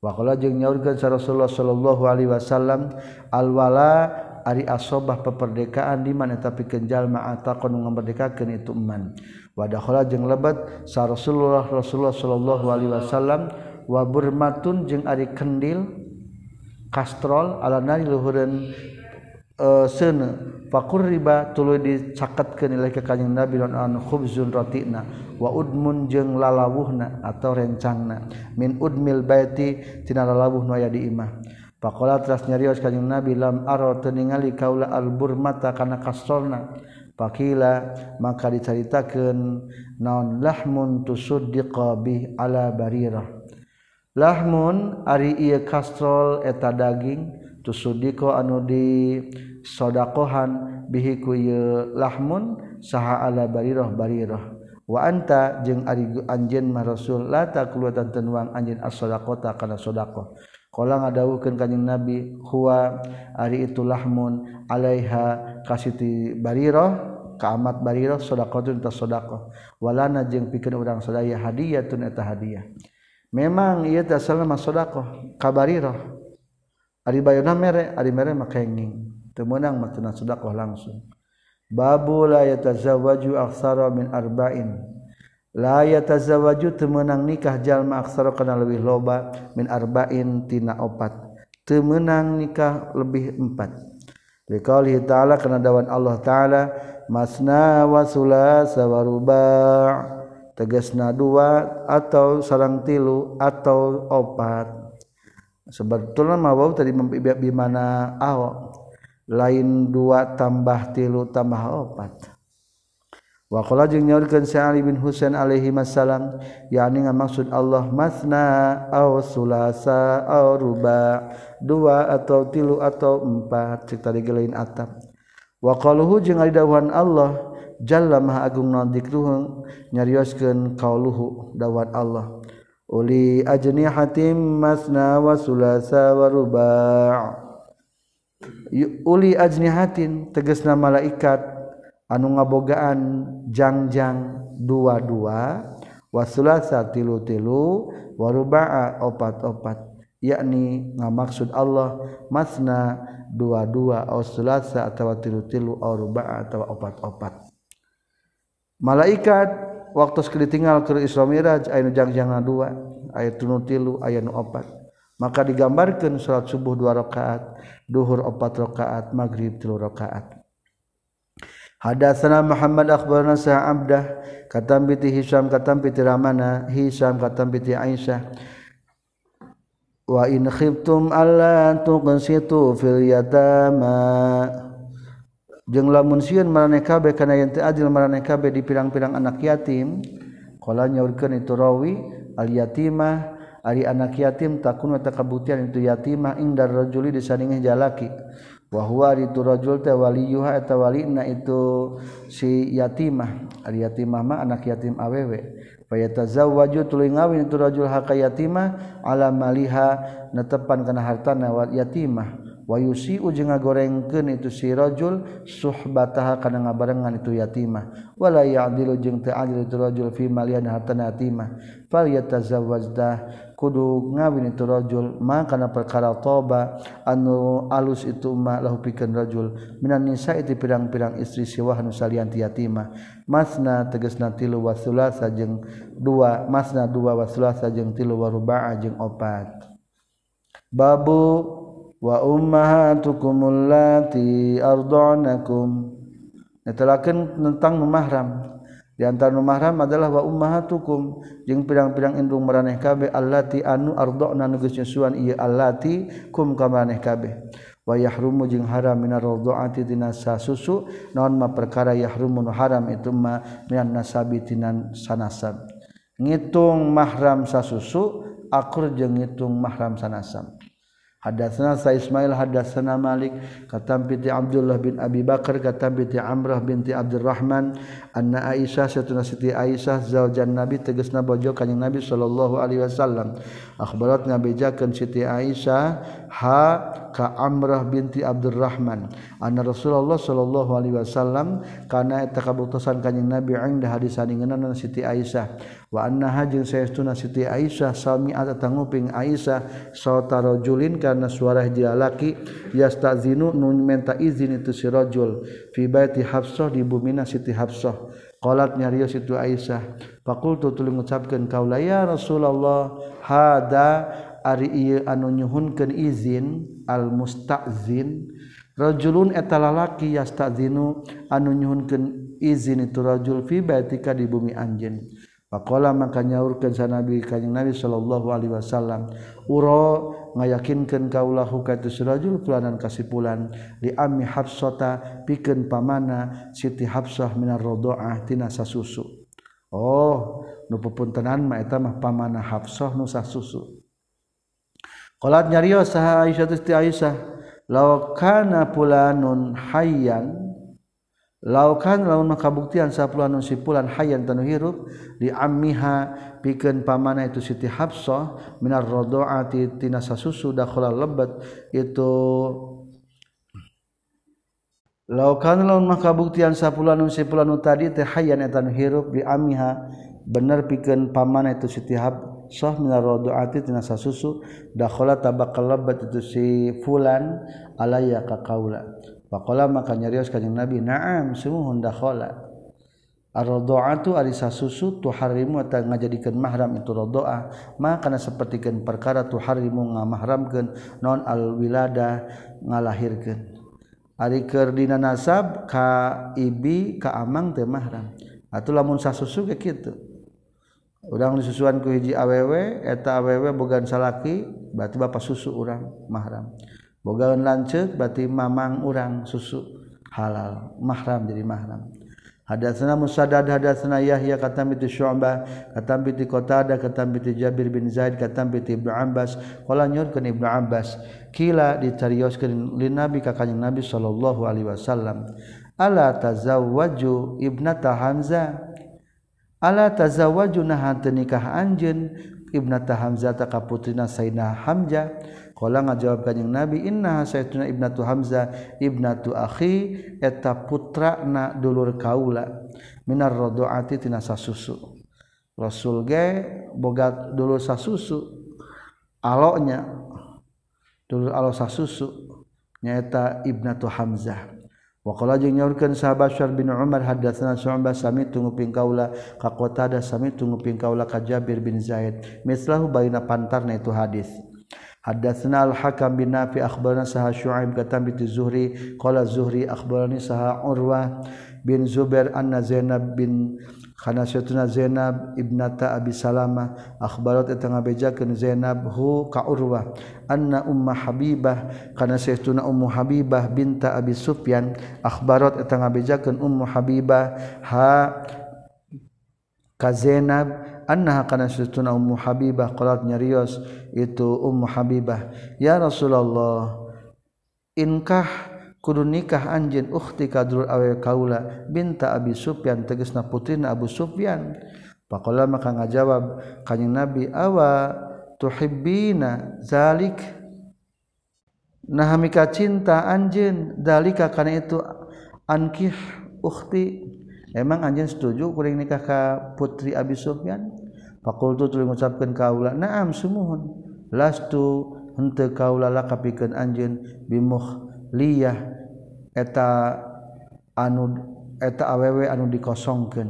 Waqala jeung nyaurkeun Rasulullah sallallahu alaihi wasallam alwala ari asobah peperdekaan di mana tapi kenjal ma'ata kon ngamerdekakeun itu eman. Wadakhala jeung lebat sa Rasulullah Rasulullah sallallahu alaihi wasallam wa burmatun jeung ari kendil kastrol ala nari luhureun uh, e, seuneu fakur riba tuluy dicaketkeun ilahi ka kanjeng Nabi lan an khubzun rotina. Wa udmun jeung lalawuhna atau rencangna. Min udmil baiti tina lalawuh nu aya di imah. Pakola teras nyarios kanjeng Nabi lam aro teu ningali kaula al burmata kana kastrolna? Pakila maka dicaritakeun naon lahmun tusuddiqa bih ala barirah. lahmun ari iya kastrol eta daging tusudiko anu di sodakohan bihi ku lahmun saha ala barirah barirah. Wa anta jeung ari anjeun mah rasul la taqulutan tenwang anjeun as-sadaqata kana sadaqah qala ngadawuhkeun kanjing nabi huwa ari itu lahmun alaiha kasiti barirah kaamat barirah sadaqatun ta sadaqah walana jeung pikeun urang sadaya hadiyatun eta hadiah. memang ia dasar nama sodako Adi ari bayuna mere ari mere makenging temenang matuna sodako langsung. Babu la yatazawaju aksara min arba'in. La yatazawaju temenang nikah jalma aksara kana lebih loba min arba'in tina opat. Temenang nikah lebih empat. Likalih ta'ala kena dawan Allah ta'ala Masna wa sulasa wa ruba' tegesna dua atau sarang tilu atau opat sebetulnya mau tadi di mana awak lain dua tambah tilu tambah opat. Waqala jeung nyaurkeun Ali bin Husain alaihi wasallam yakni maksud Allah masna aw sulasa aw ruba dua atau tilu atau empat cik tadi lain atap. Wa qaluhu jeung ari dawuhan Allah Jalla maha agung naon dikruhung nyarioskeun qauluhu dawat Allah. Uli ajnihatim masna wa sulasa wa ruba' uli ajnihatin tegesna malaikat anu ngabogaan jangjang dua-dua wa sulasa tilu-tilu wa ruba'a opat-opat. Yakni ngamaksud Allah masna dua-dua au sulasa atawa tilu-tilu au ruba'a atawa opat-opat. Malaikat waktu sekali tinggal ke Isra Miraj aya jangjang dua ayat tunu tilu aya nu opat. Maka digambarkan salat subuh dua rakaat duhur opat rakaat maghrib tilu rakaat. Hadatsana Muhammad akhbarana sa Abdah katam bi Hisam katam bi Ramana Hisam katam bi Aisyah. Wa in khiftum alla tuqsitu fil yatama jeung lamun sieun maraneh kabeh kana yen teu adil maraneh kabeh di pirang-pirang anak yatim qala nyaurkeun itu rawi al yatimah ari anak yatim takun eta kabutian itu yatimah indar rajuli disandingi jalaki. Wa huwa itu rajul teh waliyuha eta walina itu si yatimah ari yatimah mah anak yatim awewe. Fayatazawwaju tuluy ngawin itu rajul haka yatimah ala maliha netepan kana hartana wa yatimah wayusi ujung ngagorengkeun itu si rajul suhbataha kana ngabarengan itu yatimah. Wala ya'dilu jeung teu adil itu rajul fi malian hartana yatimah. Fal yatazawwajdah kudu ngawin itu rajul ma kana perkara toba anu alus itu ma lahu pikeun rajul. Minan nisa itu pirang-pirang istri siwah nu salian yatimah. Masna tegasna tilu wa thulatha jeung dua masna dua wa thulatha jeung tilu wa ruba'a jeung opat. Babu wa ummahatukumulati ardhanakum netelakeun tentang nu mahram. Di antara nu mahram adalah wa ummahatukum. Jeung pirang-pirang indung maraneh kabeh allati anu ardhana nu geus nyusuan ieu allati kum ka maraneh kabeh. Wa yahrumu jeung haram minar radhaati tina susu naon ma perkara yahrumu nu haram itu ma minan nasabi tinan sanasab. Ngitung mahram sasusu akur jeung ngitung mahram sanasab. Hadatsana Sa Ismail hadatsana Malik katam binti Abdullah bin Abi Bakar katam binti Amrah binti Abdurrahman anna Aisyah satuna Siti Aisyah zaujan Nabi tegasna bojo kanjing Nabi sallallahu alaihi wasallam. Akhbarat ngabejakeun Siti Aisyah ha ka Amrah binti Abdurrahman. Anna Rasulullah sallallahu alaihi wasallam kana eta kabutusan kanjing Nabi ingda hadis saningeunana Siti Aisyah. Wa annaha jeung saestuna Siti Aisyah sami ada tanguping Aisyah sauta rajulin kana suara hiji lalaki yastazinu nu menta izin itu si rajul. Fi baiti Hafsah di bumina Siti Hafsah. Qalat nyarios itu Aisyah. faqultu tuluy ngucapkeun kaula ya Rasulullah hada ari ieu anu nyuhunkeun izin al mustazin rajulun eta lalaki yastazinu anu nyuhunkeun izin itu rajul fi baitika di bumi anjeun. Faqala maka nyaurkeun sa Nabi kanjing Nabi sallallahu alaihi wasallam uro ngayakinkan kaulahu katusrajul kulanan kasipulan li ammi Hafsata pikeun pamana Siti Hafsah minar radhaah tina sasusu oh nu pupuntenan mah eta mah pamana Hafsah nu sasusu qalat nyarios saha Aisyah Aisyah law kana pulanun hayyan laukan laun kabuktian sapuluhan sipulan hayan tanu hirup di ammiha pikeun pamana itu Siti Hafsah minar radhaati tina sasusu dakhala lebat itu laukan laun kabuktian sapuluhan sipulan tadi teh hayan eta hirup di ammiha bener pikeun pamana itu Siti Hafsah minar radhaati tina sasusu dakhala tabakal lebat itu si fulan alaya ka kaula. Pakola maka nyarios kanjeng Nabi, "Na'am, sumuhun dakhala." Ar-radha'atu arisa susu tuharimu atau ngajadikeun mahram itu radha'a, mah kana sapertikeun perkara tuharimu ngamahramkeun non al-wilada ngalahirkeun. Ari keur dina nasab ka ibi ka amang teh mahram. Atuh lamun sasusu ke kitu. Urang disusuan ku hiji awewe, eta awewe bogan salaki, berarti bapak susu urang mahram. Bogaan lanceuk berarti mamang orang susu halal mahram jadi mahram. Hadatsana Musaddad hadatsana Yahya katam bi Syu'bah katam bi Qatada katam bi Jabir bin Zaid katam bi Ibnu Abbas. Qala nyurkeun Ibnu Abbas. Kila ditarioskeun lin Nabi ka kanjing Nabi sallallahu alaihi wasallam. Ala tazawwaju ibnata Hamzah? Ala tazawwaju nah nikah anjeun? Ibnata Hamzah ta ka putrina Sayyidina Hamzah ngajawab kanjing nabi inna saytuna ibnatu hamzah ibnatu akhi eta putra na dulur kaula minar rodoati tina sasusu. Rasul ge boga dulur sasusu aloknya dulur alo sasusu nyaeta ibnatu hamzah. Wakala jeung nyaurkeun sahabat Syar bin Umar hadatsana Syu'bah sami tunggu pingkaula ka Qatada sami tunggu pingkaula ka Jabir bin Zaid. Mislahu baina pantarna itu hadis Hadatsna al-Hakam bin Nafi akhbarana saha Syu'aib katam bi Zuhri qala Zuhri akhbarani saha Urwah bin Zubair anna Zainab bin Khanasatuna Zainab ibnata Abi Salamah akhbarat eta ngabejakeun Zainab hu ka Urwah anna Ummu Habibah kana satuna Ummu Habibah binta Abi Sufyan akhbarat eta ngabejakeun Ummu Habibah ha ka Zainab annaha kana sutuna ummu habibah. Qalat nyarios itu ummu habibah. Ya rasulullah inkah kudu nikah anjeun ukhti kadrul awe kaula? Binta abi sufyan tegasna putrina abu sufyan. Faqala maka ngajawab kanjing nabi awa tuhibbina zalik? Nah mika cinta anjeun dalika kana itu ankih ukhti. emang anjeun setuju kuring nikah ka putri Abi Sufyan? Fakultu tulis ngucapkeun kaula naam sumuhun. Lastu henteu kaula lakapikeun anjeun bimuh liyah eta anu eta awewe anu dikosongkeun.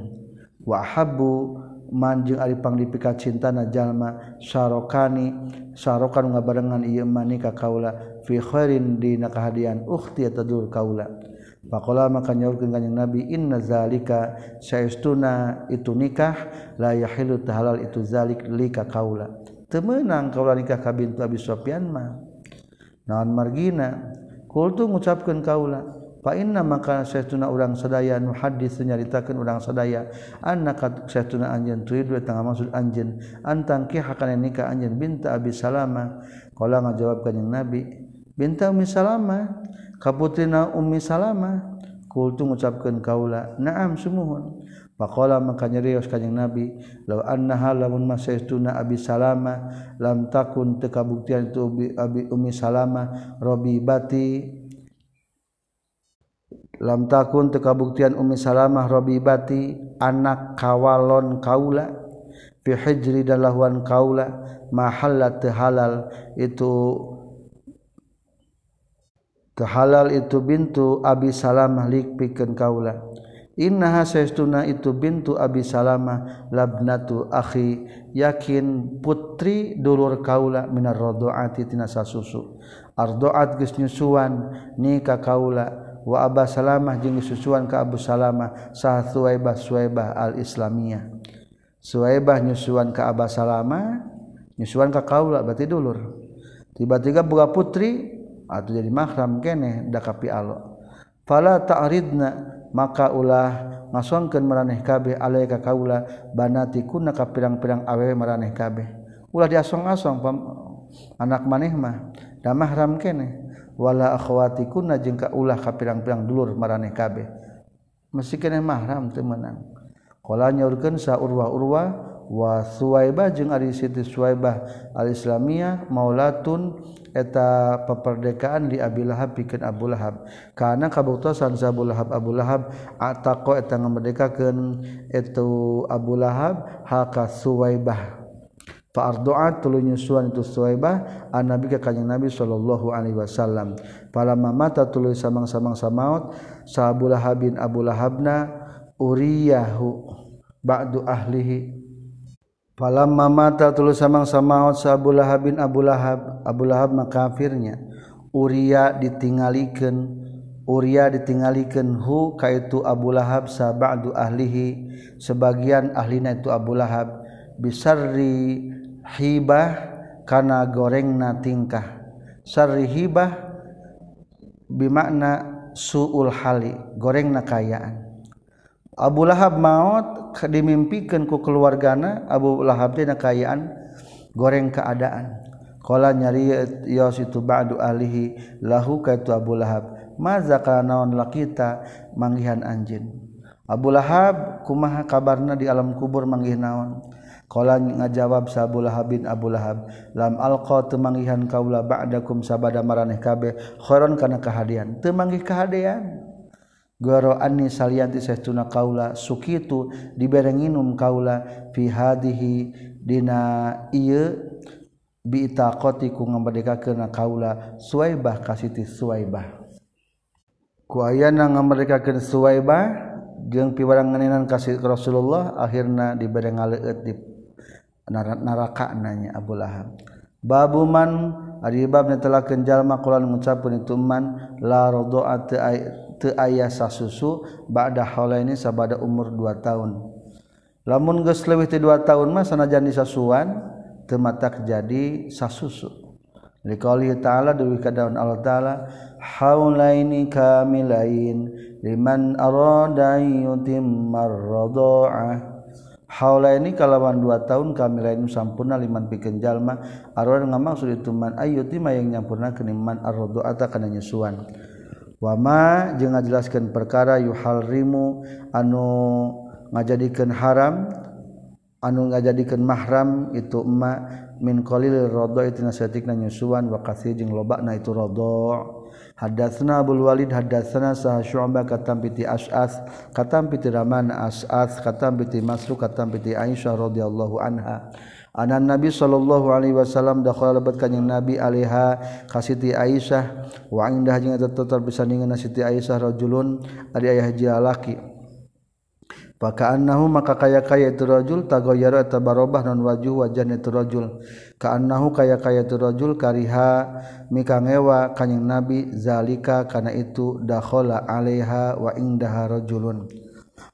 Wa habbu manjing ari pangdipika cintana jalma sarokani sarokan ngabarengan ieu mani ka kaula fi khairin dina kahadian ukhti atadur kaula. Pakola maka nyaurkeun kanjing Nabi inna zalika saestuna itu nikah la yahilu tahalal itu zalik lika kaula. Teu meunang kaula nikah ka bintu Abi Sufyan mah. Naon margina? Kultu ngucapkeun kaula fa inna maka saestuna urang sadaya nu hadis nyaritakeun urang sadaya annaka saestuna anjeun turidu tangga maksud anjeun antang ki hakana nikah anjeun binta Abi Salama. Qala ngajawab kanjing Nabi binta Ummi Salama kaputina Ummi Salama. Kultu ngucapkeun kaula na'am sumuhun faqala maka nyerios kanjing nabi law annaha lamun masaituna abi salama lam takun teu kabuktian tu abi ummi salama rabibati lam takun teu kabuktian ummi salamah rabibati anak kawalon kaula fi hijri dan lahuan kaula mahallat halal. Itu halal itu bintu Abi Salamalik piken kaula Inna hasestuna itu bintu Abi Salama labnatu akhi yakin putri dulur kaula minar rodoati tina sasusu. Ardoat geus nyusuan nikah kaula wa Aba Salamah jeung susuan ka Abu Salamah sah Suwaibah Suwaibah al Islamiyah Suwaibah nyusuan ka Aba Salamah nyusuan ka kaula berarti dulur. Tiba-tiba buka putri atau jadi mahram kene da kapi Allah. Fala ta'ridna maka ulah ngasongkeun maraneh kabeh alaika kaula banatikuna ka pirang-pirang awewe maraneh kabeh. Ulah diasong-asong anak maneh mah da mahram kene wala akhwatikuna jeung ka ulah ka pirang-pirang dulur maraneh kabeh. Mesti kene mahram teu meunang. Qala nyaurkeun sa urwa wasuaibah jeung ari Siti Suaibah al-Islamiyah maulatun eta peperdekaan di Abi Lahab pikeun Abu Lahab. Kana kabuktosan Abu Lahab Abu Lahab ataqo eta ngamerdekakeun itu Abu Lahab haka Suwaibah. Fa ardu'a tuluy nyusuan itu Suwaibah an Nabi ka kanjing Nabi sallallahu alaihi wasallam. Palamma mata tuluy samang-samang samaot sa Abu Lahab bin Abu Lahabna uriyahu ba'du ahlihi. Falam mamata tulus samang samaot Abu Lahab bin Abu Lahab. Abu Lahab makafirnya Uria ditinggalikan Uria ditinggalikan hu kaitu Abu Lahab sabadu ahlihi sebagian ahlina itu Abu Lahab. Bisarri hibah kana gorengna tingkah. Sarri hibah bimakna suul hali gorengna kayaan. Abu Lahab maut dimimpikan ku keluargana Abu Lahab dina kayaan goreng keadaan. Qala nyari yos itu ba'du alihi lahu ka Abu Lahab maza kanaon lakita manggihan anjin Abu Lahab kumaha kabarna di alam kubur manggih naon? Qala ngajawab sa Abu Lahab bin Abu Lahab lam alqa teu manggihan kaula ba'dakum sabada maraneh kabeh khairon kana kahadian. Teu manggih kahadian. Goro anni salianti sehtuna kaula sukitu diberenginum kaula fi hadihi dina ieu biitaqati ku ngamerdekakeun kaula Suwaibah kasiti Suwaibah. Ku ayana ngamerdekakeun Suwaibah jeung piwaranganenan ka Rasulullah akhirna diberengaleut di neraka nanya Abu Lahab. Babuman ari bab netelakeun jalma kula ngucapkeun itu man la rodoat teu aya sasusu ba'da haula ini sabada umur 2 tahun. Lamun geus leuwih ti 2 taun mah sanajan disasuan teu matak jadi sasusu. Liqali ta'ala dewi kadaun Allah taala haulaini kamilain liman arada yutim marradha'a Haula ini kalawan dua tahun kami lain sampurna liman pikeun jalma arwah ngamaksud itu man ayyuti mayang nyampurna keniman arrodo ata kana nyusuan wama jeung ngajelaskan perkara yuhalrimu anu ngajadikeun haram anu ngajadikeun mahram itu emma min qalil radha itu nasatikna nyusuan wa katsir jeung lobana itu radha Hadatsna Abdul Walid hadatsna sah Syu'bah katam piti As'as katam piti Raman As'as katam piti Masruq katam piti Aisyah radhiyallahu anha. Anak Nabi Shallallahu Alaihi Wasallam dahkhala lebat kanyang Nabi alaiha kasiti Aisyah. Wa indah jeung eta tetep bisa ningeun Siti Aisyah rajulun ari aya hiji lalaki Paka'annahu maka kaya-kaya itu rajul tagoyara eta barobah non wajuh wajah itu rajul. Ka'annahu kaya-kaya itu rajul kariha mika ngewa kanyang Nabi zalika kana itu dakhala alaiha wa indaha rajulun.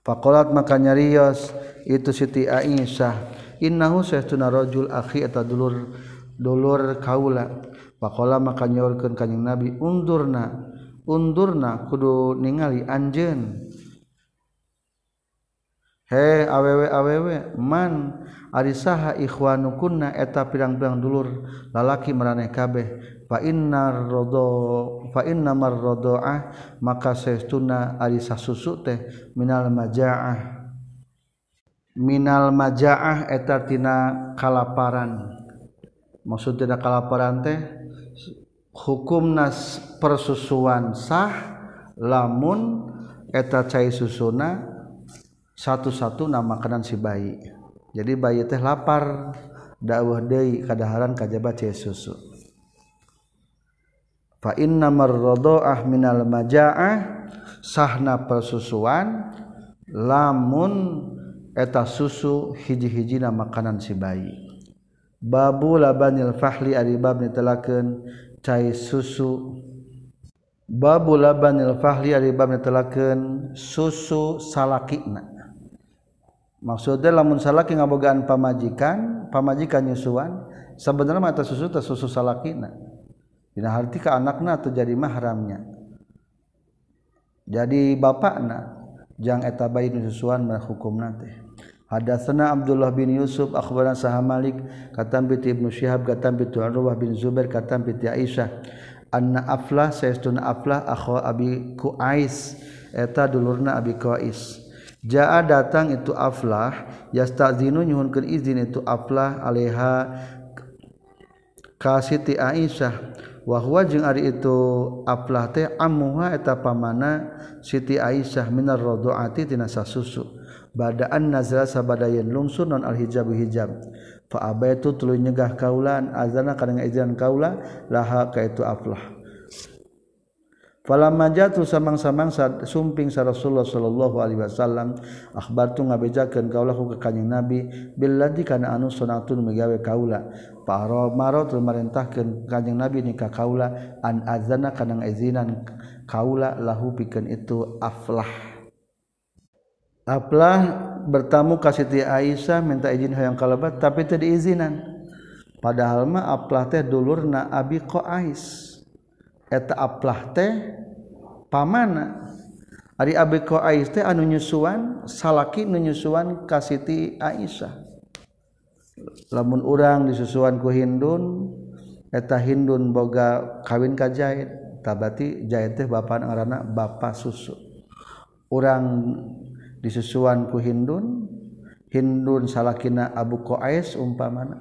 Faqalat maka nyarios itu Siti Aisyah innahu saytuna rajul akhi eta dulur dulur kaula. Pakola maka nyorkeun kanjing nabi undurna undurna kudu ningali anjeun. He awewe awewe man ari saha ikhwanukunna eta pirang-pirang dulur lalaki maraneh kabeh. Fa innar radha fa inna marradha'ah maka saestuna ari sasusu teh minal majaah. minal majaah etatina kalaparan. Maksud tidak kalaparan teh hukum nas persusuan sah lamun eta cai susuna satu-satu nama makanan si bayi. Jadi bayi teh lapar dakwah deui kadaharan kajaba cai susu. Fa inna marradha'ah minal majaah sahna persusuan lamun eta susu hiji-hiji na makanan si bayi. Babu labanil fahli ari bab telakeun cai susu. Babu labanil fahli ari bab telakeun susu salakina maksudnya lamun salaki ngabogaan pamajikan pamajikan nyusuan sebenarnya mata susu teh susu salakina dina harti ka anakna atau jadi mahramnya. Jadi bapakna jang eta bayi nususuan mah hukum teh Hadatsana Abdullah bin Yusuf akhbarana Sahah Malik katam bi Ibnu Syihab katam bi Urwah bin Zubair katam bi Aisyah anna Aflah saestuna Aflah akhu Abi Qais eta dulurna Abi Qais ja datang itu aflah ya takzinu nyhun ke izin itu aflah Aleha kasihiti Aisyahwahwa jeung ari itu aflah teh amuhaeta pamana Siti Aisyah Minar roddoatiasa susu badaan nazra sabadayen lungsun non al-hijab hijab. Fa itu tulu nyegah kaulan azana kana izin kaula laha ka itu aflah. Falamma jatuh samang-samang sumping sa Rasulullah sallallahu alaihi wasallam akhbartu ngabejakeun kaula ku ka kanjing Nabi billati kana anu sunatun megawe kaula. Para maro teu marentahkeun kanjing Nabi ni ka kaula an azana kana izinan kaula lahu pikeun itu aflah Aplah bertamu ka Siti Aisyah minta izin hoyong kalabat tapi teu diizinan. Padahal mah aplah teh dulurna Abi Qais. Eta aplah teh pamana. Ari Abi Qais teh anu nyusuan salaki nu nyusuan ka Siti Aisyah. Lamun urang disusuan ku Hindun eta Hindun boga kawin ka Zaid. Tabati Zaid teh bapa ngaranna bapa susu. Urang disusuan ku Hindun. Hindun salakina Abu Qais umpamana.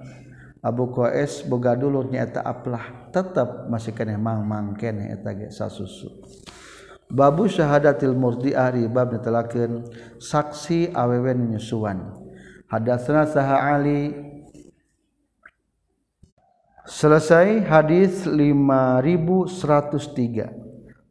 Abu Qais boga dulur nyaeta aplah tetap masih kene mang-mang kene eta ge sasusu. Babu syahadatil murdiah bab netelakeun saksi awewe nyusuan. Hadatsna saha ali. Selesai hadis 5103